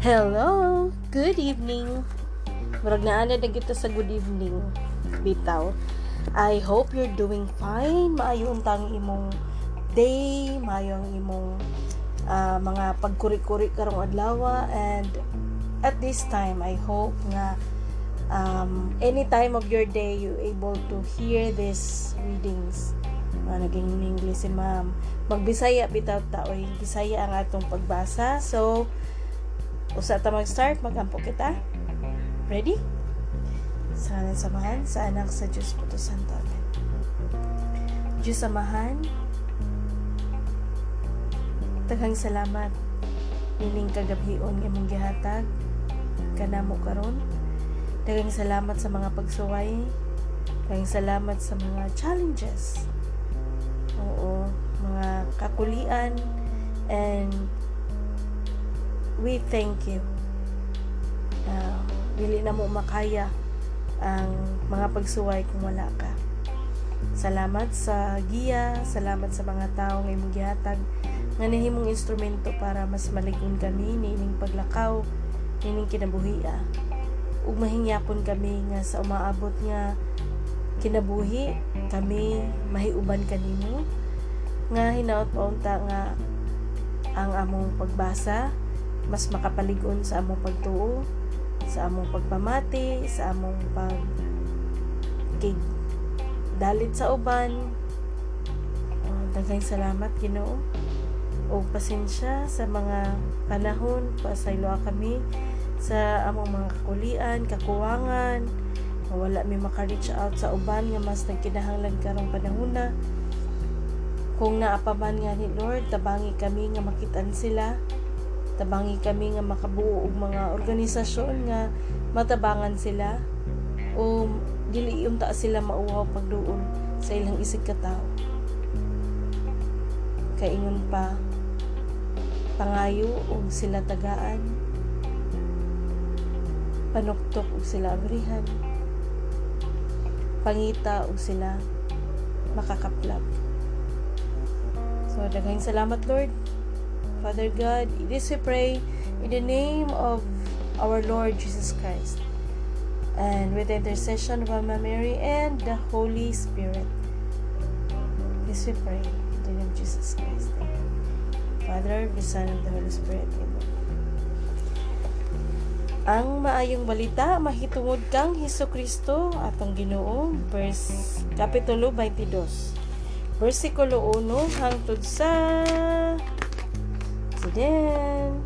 Hello! Good evening! Murag na ana na kita sa good evening. Bitaw. I hope you're doing fine. Maayo untang imong day, maayo ang imong uh, mga pagkuri-kuri karong adlaw and at this time I hope nga um, any time of your day you able to hear these readings uh, naging English si ma'am magbisaya bitaw ta oy bisaya ang atong pagbasa so Usa ta mag-start, magampo kita. Ready? Sana samahan sa anak sa Diyos Puto Santo. Amen. Diyos samahan, taghang salamat nining kagabhion nga mong gihatag kanamo karon daghang salamat sa mga pagsuway daghang salamat sa mga challenges oo mga kakulian and we thank you. Uh, dili na mo makaya ang mga pagsuway kung wala ka. Salamat sa giya, salamat sa mga tao nga imong gihatag nga nahimong instrumento para mas maligon kami nining paglakaw nining kinabuhia. Ug mahingyapon kami nga sa umaabot nga kinabuhi kami mahiuban kanimo nga hinaot paunta nga ang among pagbasa mas makapaligon sa among pagtuo, sa among pagpamati, sa among pag dalit sa uban. Uh, daghang salamat Ginoo. O pasensya sa mga panahon pasaylo kami sa among mga kakulian, kakuwangan, wala mi maka-reach out sa uban nga mas nagkinahanglan karong panahon na kung naapaman nga ni Lord tabangi kami nga makitan sila tabangi kami nga makabuo og mga organisasyon nga matabangan sila o dili unta sila mauwaw pagduon sa ilang isig ka tao. Kaingon pa pangayo og sila tagaan panuktok og sila abrihan pangita og sila makakaplab. So daghang salamat Lord Father God, this we pray in the name of our Lord Jesus Christ and with the intercession of Mama Mary and the Holy Spirit. This we pray in the name of Jesus Christ. Father, the Son, and the Holy Spirit. Amen. Ang maayong balita, mahitungod kang Heso Kristo atong Ginoo, verse Kapitulo 22. Versikulo 1 hangtod sa So then,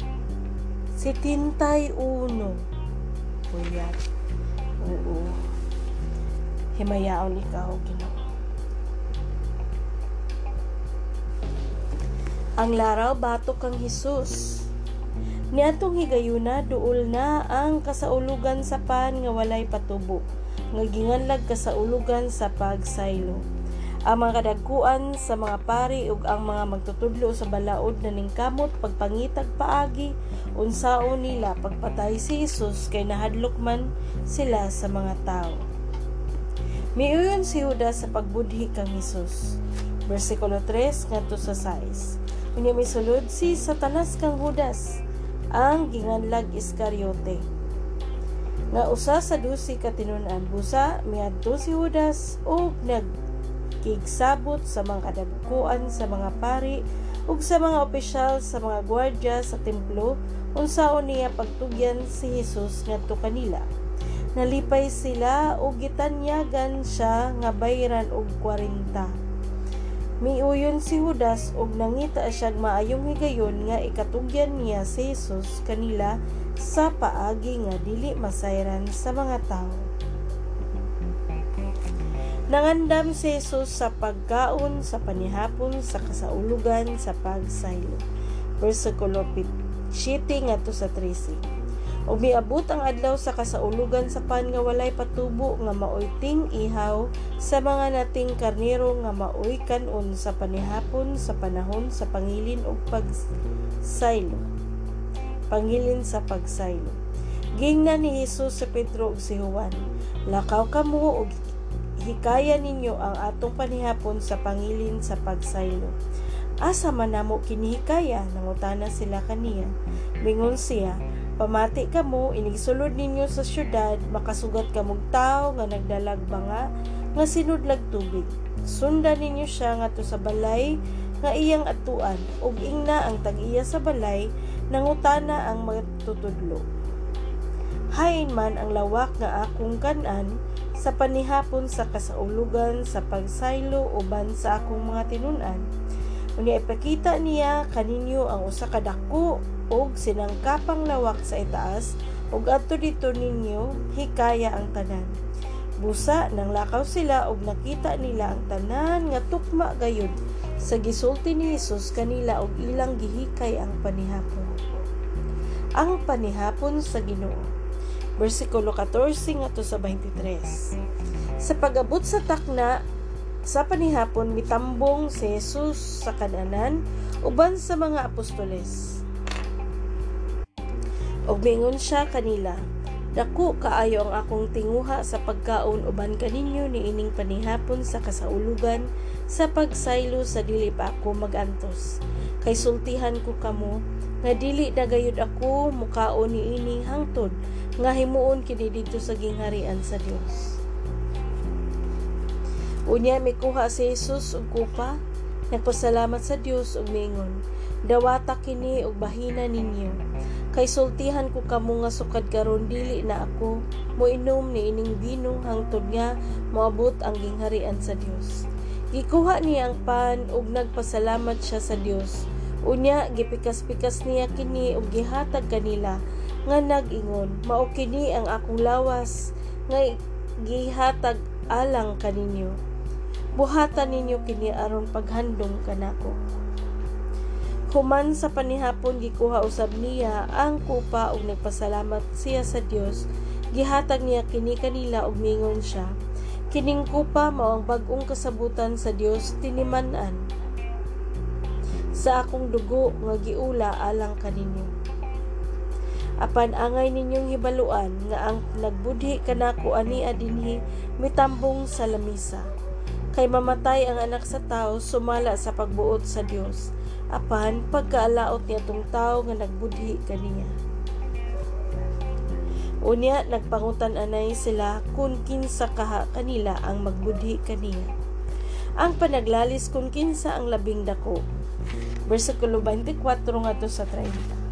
si Tintay Uno. Puyat. Oo. Himayaon ikaw, Ginoo. Ang laraw batok kang Hesus. Niadtong higayuna duol na ang kasaulugan sa pan nga walay patubo. Nga ginganlag kasaulugan sa pagsaylo ang mga kadagkuan sa mga pari ug ang mga magtutudlo sa balaod na ningkamot pagpangitag paagi unsaon nila pagpatay si Hesus kay nahadlok man sila sa mga tao. Miuyon si Judas sa pagbudhi kang Hesus. Versikulo 3 ngadto sa 6. Unya misulod si Satanas kang Judas ang ginganlag Iskariote. Nga usa sa dusi ka tinunan busa miadto si Judas ug nag kigsabot sa mga kadagkuan sa mga pari ug sa mga opisyal sa mga gwardya sa templo unsaon niya pagtugyan si Hesus ngadto kanila nalipay sila ug gitanyagan siya nga bayran og 40 Miuyon si Judas ug nangita siya maayong higayon nga ikatugyan niya si Jesus kanila sa paagi nga dili masayran sa mga tao. Nangandam si Jesus sa pagkaon sa panihapon sa kasaulugan sa pagsaylo. Versikulo 7 ngadto sa 13. O miabot ang adlaw sa kasaulugan sa pan nga walay patubo nga maoy ting ihaw sa mga nating karnero nga maoy kanon sa panihapon sa panahon sa pangilin ug pagsaylo. Pangilin sa pagsaylo. Gingnan ni Jesus sa Pedro ug si Juan. Lakaw kamo ug hikaya ninyo ang atong panihapon sa pangilin sa pagsaylo. Asa man namo kinihikaya nangutana sila kaniya. Mingon siya, Pamati kamo inig sulod ninyo sa syudad makasugat kamog tao nga nagdalag banga nga sinudlag tubig. Sundan ninyo siya ngadto sa balay nga iyang atuan ug ingna ang tag-iya sa balay nangutana ang matutudlo. Hain man ang lawak nga akong kanan sa panihapon sa kasaulugan sa pagsaylo uban sa akong mga tinunan. Unya ipakita niya kaninyo ang usa ka dako og sinangkapang lawak sa itaas ug adto dito ninyo hikaya ang tanan. Busa nang lakaw sila og nakita nila ang tanan nga tukma gayud sa gisulti ni Hesus kanila og ilang gihikay ang panihapon. Ang panihapon sa Ginoo. Bersikulo 14 ngadto sa 23. Sa pagabot sa takna sa panihapon mitambong si Jesus sa kananan uban sa mga apostoles og mingon siya kanila Dako kaayo ang akong tinguha sa pagkaon uban kaninyo ni ining panihapon sa kasaulugan sa pagsaylo sa dili pa ako magantos. Kay sultihan ko kamo nga dili dagayod ako mukaon ni ini hangtod nga himuon kini didto sa gingharian sa Dios. Unya may kuha si Jesus og kupa, nagpasalamat sa Dios ug mingon, dawata kini og bahina ninyo Kay sultihan ko kamo nga sukad karon dili na ako moinom ni ining bino hangtod nga moabot ang gingharian sa Dios. Gikuha niya ang pan ug nagpasalamat siya sa Dios. Unya gipikas-pikas niya kini ug gihatag kanila nga nag-ingon, mao kini ang akong lawas nga gihatag alang kaninyo. Buhatan ninyo kini aron paghandong kanako. Human sa panihapon gikuha usab niya ang kupa ug nagpasalamat siya sa Dios. Gihatag niya kini kanila ug mingon siya. Kining kupa mao ang bag-ong kasabutan sa Dios tiniman-an sa akong dugo nga giula alang kaninyo. Apan angay ninyong hibaluan nga ang nagbudhi kanako ani adinhi mitambong sa lamisa. Kay mamatay ang anak sa tao sumala sa pagbuot sa Dios apan pagkaalaot niya tong tao nga nagbudhi kaniya. Unya nagpangutan anay sila kung kinsa kaha kanila ang magbudhi kaniya. Ang panaglalis kung kinsa ang labing dako. Versikulo 24 ngadto sa 30.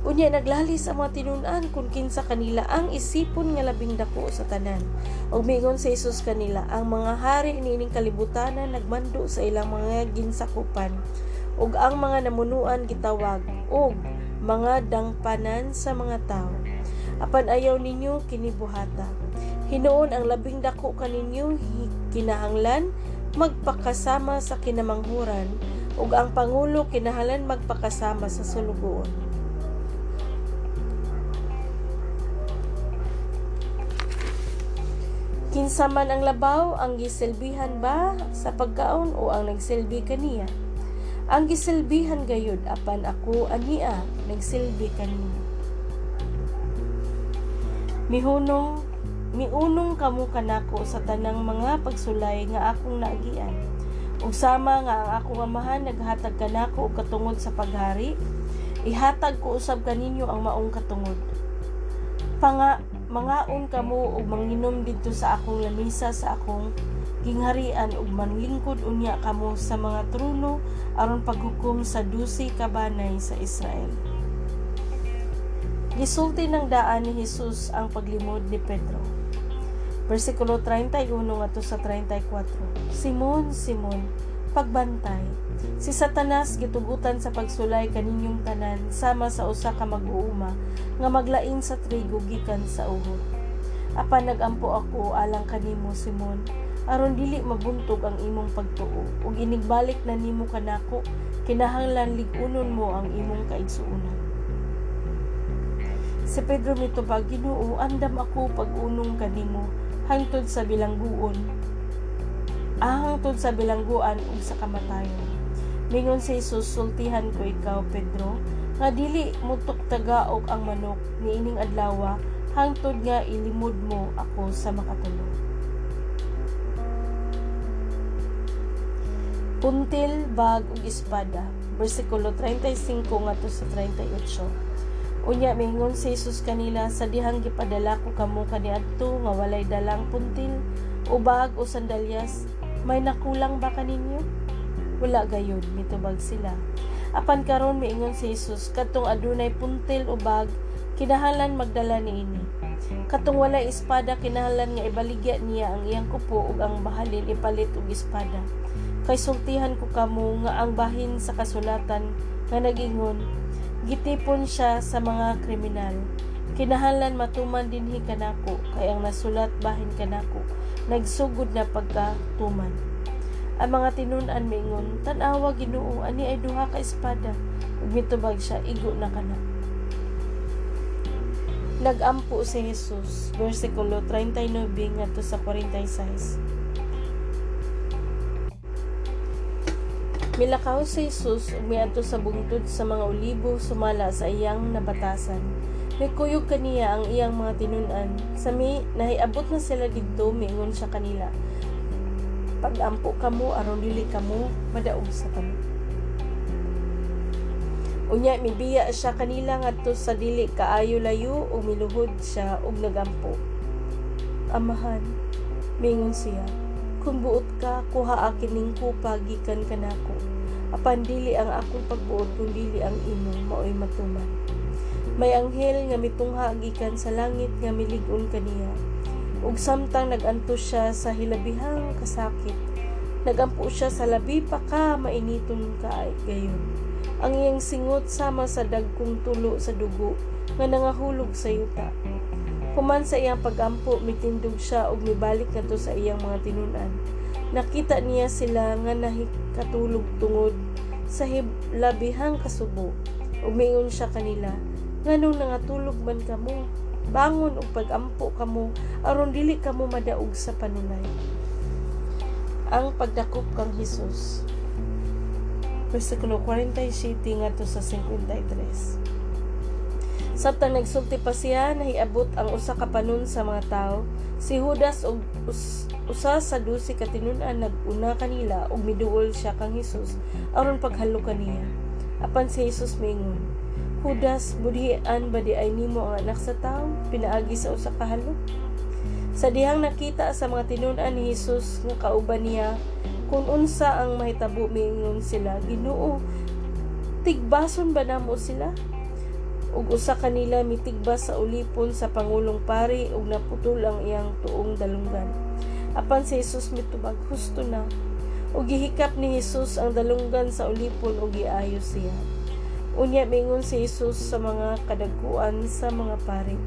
Unya naglalis ang mga tinunan kung kinsa kanila ang isipon nga labing dako sa tanan. Og mingon sa Hesus kanila, ang mga hari niining kalibutanan nagmando sa ilang mga ginsakupan ug ang mga namunuan gitawag ug mga dangpanan sa mga tao. Apan ayaw ninyo kinibuhata. Hinuon ang labing dako kaninyo kinahanglan magpakasama sa kinamanghuran ug ang pangulo kinahanglan magpakasama sa sulugoon. Kinsa man ang labaw ang gisilbihan ba sa pagkaon o ang nagsilbi kaniya? Ang gisilbihan gayud apan ako ania nagsilbi kanina. Mihunong miunong kamo kanako sa tanang mga pagsulay nga akong naagian. Ug sama nga ang akong amahan naghatag kanako og katungod sa paghari, ihatag ko usab kaninyo ang maong katungod. Panga mangaon kamo og manginom didto sa akong lamisa sa akong gingharian ug manlingkod unya kamo sa mga trono aron paghukom sa dusi kabanay sa Israel. Gisulti ng daan ni Jesus ang paglimod ni Pedro. Versikulo 31 ngadto sa 34. Simon, Simon, pagbantay. Si Satanas gitugutan sa pagsulay kaninyong tanan sama sa usa ka mag-uuma nga maglain sa trigo gikan sa uhod. Apan nagampo ako alang kanimo Simon aron dili mabuntog ang imong pagtuo ug inigbalik na nimo kanako kinahanglan ligunon mo ang imong kaigsuonan Si Pedro mitubag Ginoo andam ako pag-unong kanimo hangtod sa bilangguon ah, hangtod sa bilangguan ug sa kamatayon mingon si Jesus sultihan ko ikaw Pedro nga dili mo tuktagaog ang manok ni ining adlaw hangtod nga ilimod mo ako sa makatulog puntil, bag ug espada. Bersikulo 35 ngadto sa 38. Unya mingon si Jesus kanila sa dihang gipadala ko kamo kaniadto nga walay dalang puntil ubag o sandalyas may nakulang ba kaninyo? Wala gayon mitubag sila. Apan karon miingon si Jesus katong adunay puntil ubag kinahanglan magdala niini. Katong walay espada kinahanglan nga ibaligya niya ang iyang kupo ug ang bahalin ipalit og espada. Kay sultihan ko kamo nga ang bahin sa kasulatan nga nagingon gitipon siya sa mga kriminal. Kinahanglan matuman dinhi kanako kay ang nasulat bahin kanako nagsugod na pagkatuman. Ang mga tinun-an mingon, tanawa Ginoo ani ay duha ka espada ug mitubag siya igo na kana. Nagampo si Jesus, versikulo 39 ngadto sa 46. Milakaw si Jesus ug miadto sa bungtod sa mga olibo sumala sa iyang nabatasan. May kuyog kaniya ang iyang mga tinunan. Sa mi, nahiabot na sila dito, mingon siya kanila. Pag-ampo kamo, aron dili kamo, madaog sa kamo. Unya, mibiya siya kanila ngadto sa dili kaayo layo o miluhod siya og nagampo. Amahan, mingon siya, kung buot ka, kuha akin ning kupa gikan kanako. Apan dili ang akong pagbuot kung dili ang imo maoy matuman. May anghel nga mitungha gikan sa langit nga milig-on kaniya. Ug samtang naganto siya sa hilabihang kasakit, nagampo siya sa labi pa ka mainiton ka gayon. Ang iyang singot sama sa dagkong tulo sa dugo nga nangahulog sa yuta. Human sa iyang pagampo, mitindog siya ug mibalik ngadto sa iyang mga tinunan. Nakita niya sila nga nahikatulog tungod sa labihang kasubo. Umingon siya kanila, nganong nangatulog man kamo, bangon ug pagampo kamo, aron dili kamo madaog sa panunay. Ang pagdakop kang Hesus. Versikulo 47 ngadto sa 53. Samtang nagsulti pa siya, nahiabot ang usa ka panon sa mga tao. Si Judas us, usa sa dusi ka tinunan naguna kanila ug miduol siya kang Hesus aron paghalo kaniya. Apan si Hesus mingon, Judas, budhian ba di ay nimo ang anak sa tao pinaagi sa usa ka halo? Sa dihang nakita sa mga tinunan ni Hesus nga kauban niya kung unsa ang mahitabo mingon sila, Ginoo, tigbason ba namo sila? Ug usa kanila mitigbas sa ulipon sa pangulong pari ug naputol ang iyang tuong dalunggan. Apan si Jesus mitubag husto na ug gihikap ni Jesus ang dalunggan sa ulipon ug giayos siya. Unya mingon si Jesus sa mga kadagkuan sa mga pari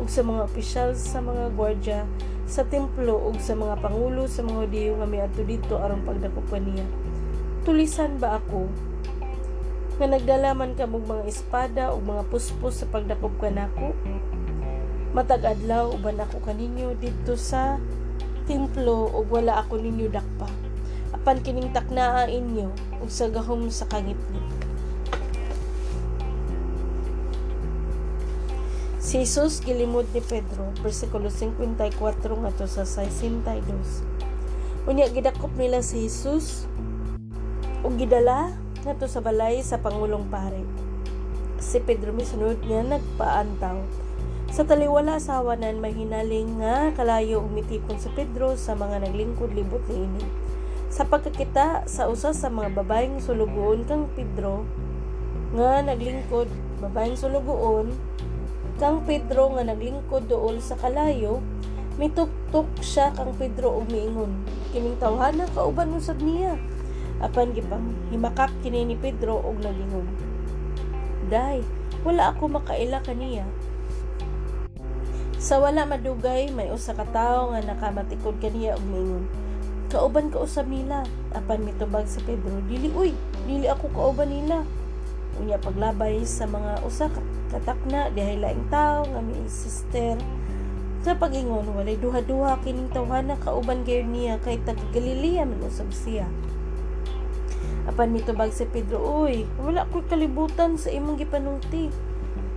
ug sa mga opisyal sa mga gwardya sa templo ug sa mga pangulo sa mga Hudiyo nga miadto dito aron pagdakop kaniya. Tulisan ba ako nga nagdala man ka mong mga espada o mga puspos sa pagdakop kanako matag adlaw uban ako kaninyo didto sa templo ug wala ako ninyo dakpa. Apan kining taknaa inyo ug sa gahom sa kangitngit Si Jesus gilimod ni Pedro, versikulo 54 ngadto sa 62. Unya gidakop nila si Jesus ug gidala ngadto sa balay sa Pangulong Pare. Si Pedro misunod nga nagpaantaw. Sa taliwala sa awanan may hinaling nga kalayo umitipon sa Pedro sa mga naglingkod libot niini. Sa pagkakita sa usa sa mga babaeng sulugoon kang Pedro nga naglingkod babaeng sulugoon kang Pedro nga naglingkod dool sa kalayo mituktok siya kang Pedro og miingon kining tawhana kauban usab niya apan gipang himakap kini ni Pedro og nagingon Day, wala ako makaila kaniya. Sa wala madugay, may usa ka tawo nga nakamatikod kaniya og mingon. Kauban ka usab nila. Apan mitubag si Pedro, dili uy, dili ako kauban nila. Unya paglabay sa mga usa ka katakna dihay laing tawo nga mi sister. Sa pagingon walay duha-duha kining tawhana kauban gyud niya kay taga Galilea man usab siya. Apan mitubag si Pedro, Uy, wala ko kalibutan sa imong gipanungti.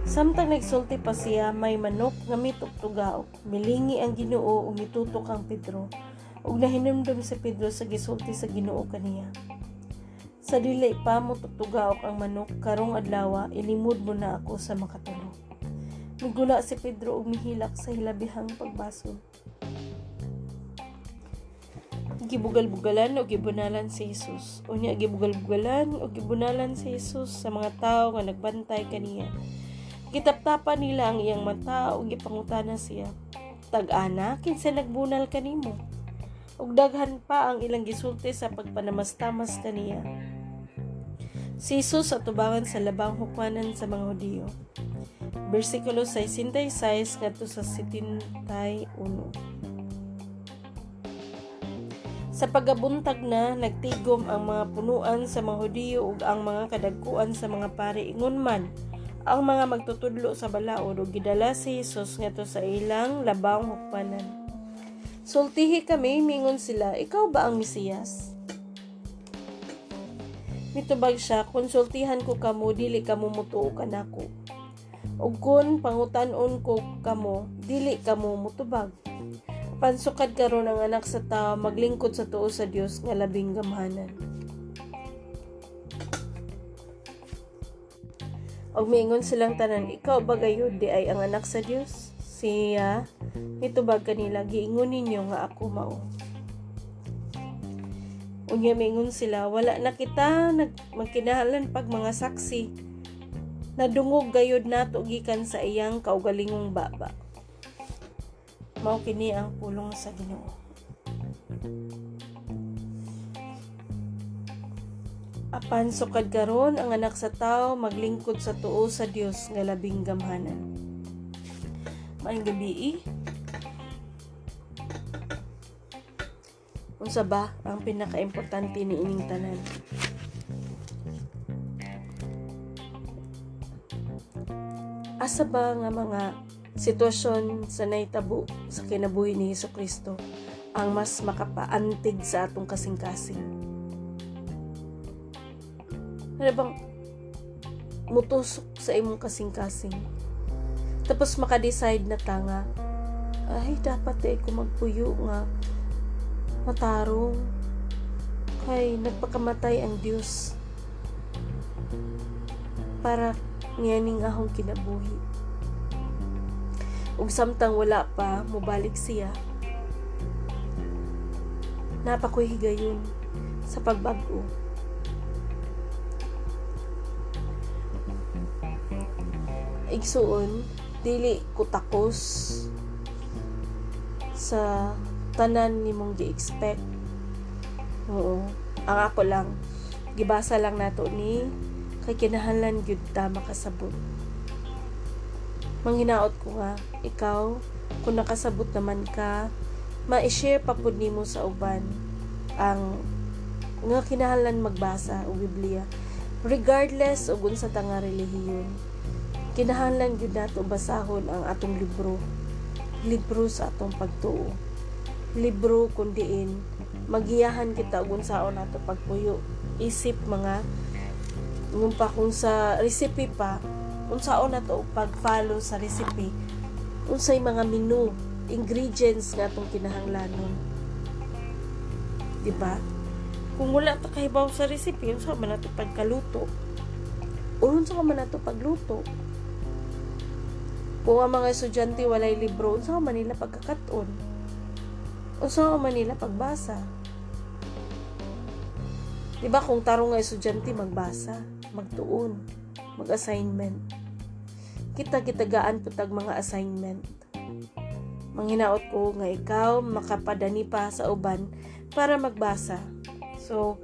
Samtang nagsulti pa siya, may manok nga mitugtugaw. Milingi ang ginoo ug mitutok ang Pedro. Ug nahinumdum si Pedro sa gisulti sa ginoo kaniya. Sa dili pa mo tutugaok ang manok, karong adlaw ilimod mo na ako sa makatulog. Migula si Pedro og mihilak sa hilabihang pagbasod. Gibugal-bugalan o gibunalan si Jesus. Unya gibugal-bugalan o gibunalan si Jesus sa mga tao nga nagbantay kaniya. Gitaptapan nila ang iyang mata o gipangutana siya. Tag-ana, kinsa nagbunal kanimo? Ug daghan pa ang ilang gisulti sa pagpanamastamas kaniya. Si Jesus atubangan sa labang hukmanan sa mga Hudiyo. Versikulo 66 ngadto sa 71. Sa pagabuntag na, nagtigom ang mga punuan sa mga Hudiyo ug ang mga kadagkuan sa mga pari ingon man ang mga magtutudlo sa balaod ug gidala si Jesus ngadto sa ilang labang hukmanan. Sultihi kami, mingon sila, ikaw ba ang Mesiyas? Mitubag siya, konsultihan ko kamo, dili kamo mutuo kanako. Ug kun pangutan-on ko kamo, dili kamo mutubag pansukad karon ang anak sa tao maglingkod sa tuo sa Dios nga labing gamhanan. Og mingon silang tanan, ikaw ba gayud di ay ang anak sa Dios? Siya, mitubag kanila, giingon ninyo nga ako mao. Unya mingon sila, wala na kita nag magkinahalan pag mga saksi. Nadungog gayud nato gikan sa iyang kaugalingong baba mao kini ang pulong sa Ginoo. Apan sukad karon ang anak sa tao maglingkod sa tuo sa Dios nga labing gamhanan. Maayong gabi. Unsa ba ang pinakaimportante ni ining tanan? Asa ba nga mga sitwasyon sa naitabo sa kinabuhi ni Hesus Kristo ang mas makapaantig sa atong kasing-kasing. Ano bang mutusok sa imong kasing-kasing? Tapos makadecide na tanga, ay dapat eh ko nga matarong kay nagpakamatay ang Dios para nganing ahong kinabuhi ug samtang wala pa mobalik siya. Napakoy higayon sa pagbag-o. Igsuon dili ko takos sa tanan nimong gi-expect. Oo ang ako lang gibasa lang nato ni kay kinahanglan gyud ta makasabot Manghinaot ko nga, ikaw, kung nakasabot naman ka, ma-share pa po nimo sa uban ang nga kinahanglan magbasa o Biblia. Regardless og unsa ta nga relihiyon kinahanglan gyud nato basahon ang atong libro. Libro sa atong pagtuo. Libro kun diin magiyahan kita og unsaon nato pagpuyo. Isip mga ngun pa kung sa recipe pa unsaon na to pag-follow sa recipe. Unsay mga menu ingredients nga atong kinahanglanon. Di ba kung wala ta kahibaw sa recipe unsa man nato pagkaluto? Unsa man nato pagluto? Kung ang mga estudyante walay libro unsa man nila pagkakaton unsa man nila pagbasa? Di ba kung tarong nga estudyante magbasa magtuon mag-assignment kita kitagaan putag mga assignment. Manghinaot ko nga ikaw makapadani pa sa uban para magbasa. So,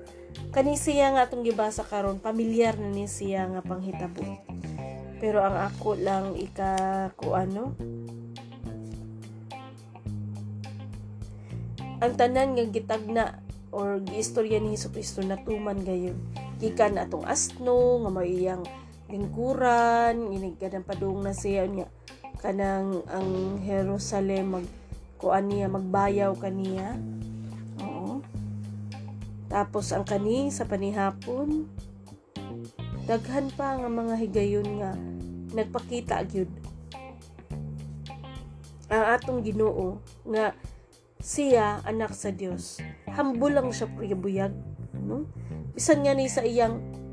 kani siya nga atong gibasa karon pamilyar na ni siya nga panghitabo. Pero ang ako lang ika ko ano ang tanan nga gitagna or giistorya ni Hesus Kristo natuman gayon gikan atong asno nga maiyang lingkuran inig kanang padung na siya niya. Kanang ang Jerusalem mag kuan niya magbayaw kaniya oo. Tapos ang kani sa panihapon daghan pa nga mga higayon nga nagpakita gyud. Ang atong Ginoo nga siya anak sa Dios humble lang siya buyag no? Bisan nga ni sa iyang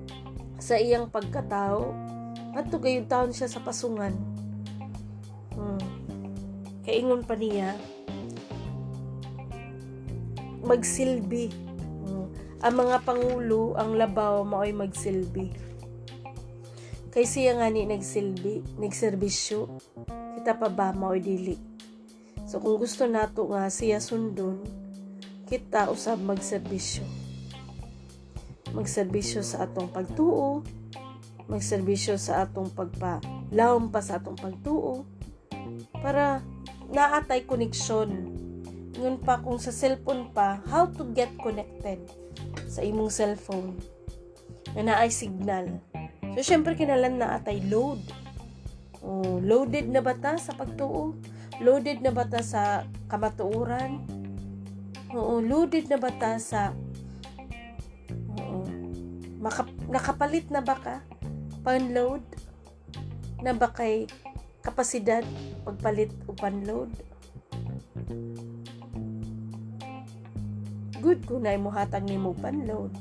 sa iyang pagkatao. Adto gayud taon siya sa pasungan. Hmm. kaingon pa niya magsilbi. Hmm. ang mga pangulo ang labaw maoy magsilbi. Kay siya nga ni nagsilbi nagserbisyo. Kita pa ba maoy dili? So kung gusto nato nga siya sundon kita usab magserbisyo magserbisyo sa atong pagtuo, magserbisyo sa atong pagpa lawom pa sa atong pagtuo para naatay koneksyon. Ngun pa kung sa cellphone pa, how to get connected sa imong cellphone na naay signal. So, syempre kinalan na atay load. Oh, loaded na ba ta sa pagtuo? Loaded na ba ta sa kamatuuran? Oo, loaded na ba ta sa Maka, nakapalit na ba ka? Panload? Na ba kay kapasidad pagpalit o panload? Good kung na mo hatang ni mo panload.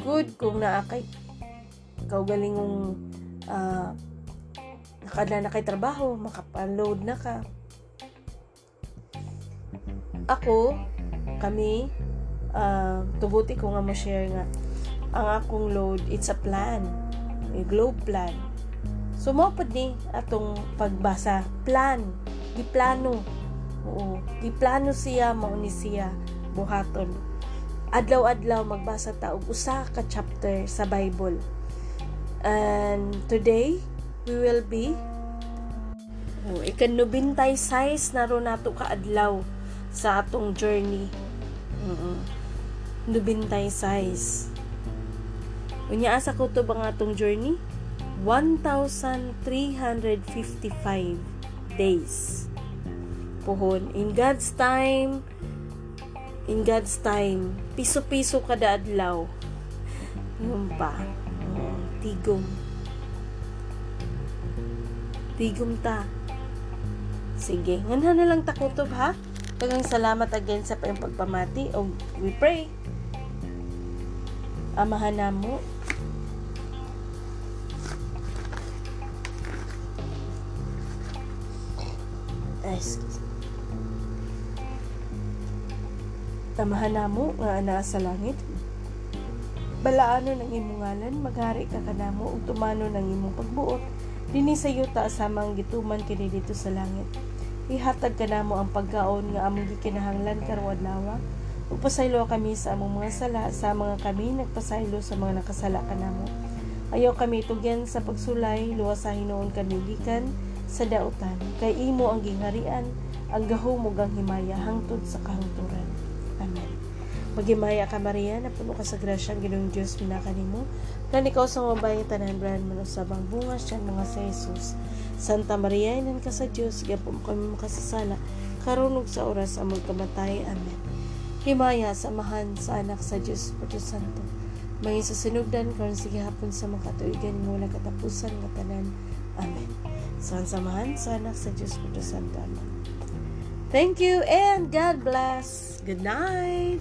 Good kung naa kay ikaw galingong uh, nakadala na kay trabaho, makapanload na ka. Ako, kami, uh, tuguti ko nga mo share nga ang akong load it's a plan. A globe plan. So mo ni atong pagbasa. Plan. Giplano. Oo. Giplano siya mao ni siya buhaton. Adlaw-adlaw magbasa ta og usa ka chapter sa Bible. And today we will be oh, ikanubintay size naron nato ka adlaw sa atong journey. Mm -mm. nubintay size Unya asa ko to ba nga atong journey? 1,355 days. Puhon. In God's time, in God's time, piso-piso kada adlaw. Yun pa. Oh, tigom. Ta. Sige. Nganhan na lang takutob ha? Tagang salamat again sa pagpamati. O we pray. Amahan na mo Excuse Tamahan na mo nga ana sa langit. Balaano ng imong ngalan, maghari ka kanamo ug tumano ng imong pagbuot. Dini sa yuta samang gituman kini dito sa langit. Ihatag kanamo ang pagkaon nga among gikinahanglan karon adlaw. Ug pasaylo kami sa among mga sala sa mga kami nagpasaylo sa mga nakasala kanamo. Ayaw kami tugyan sa pagsulay luwas sa hinuon kanigikan sa dautan. Kay imo ang gingharian ang gahumog ang himaya hangtod sa kahungturan. Amen. Magimaya ka Maria na puno ka sa grasya ang Ginoong Diyos minakanimo kan ikaw sa mabay tanan brahan man usabang bunga siya mga sa Jesus Santa Maria inan ka sa Diyos gapo mo kami makasasala. Karunong sa oras among kamatay. Amen Himaya samahan sa anak sa Diyos Puto Santo may sa sinugdan karon sige hapon sa mga katuigan mo katapusan nga tanan amen Sansamahan sana sa Diyos ko Santo Ama. Thank you and God bless. Good night.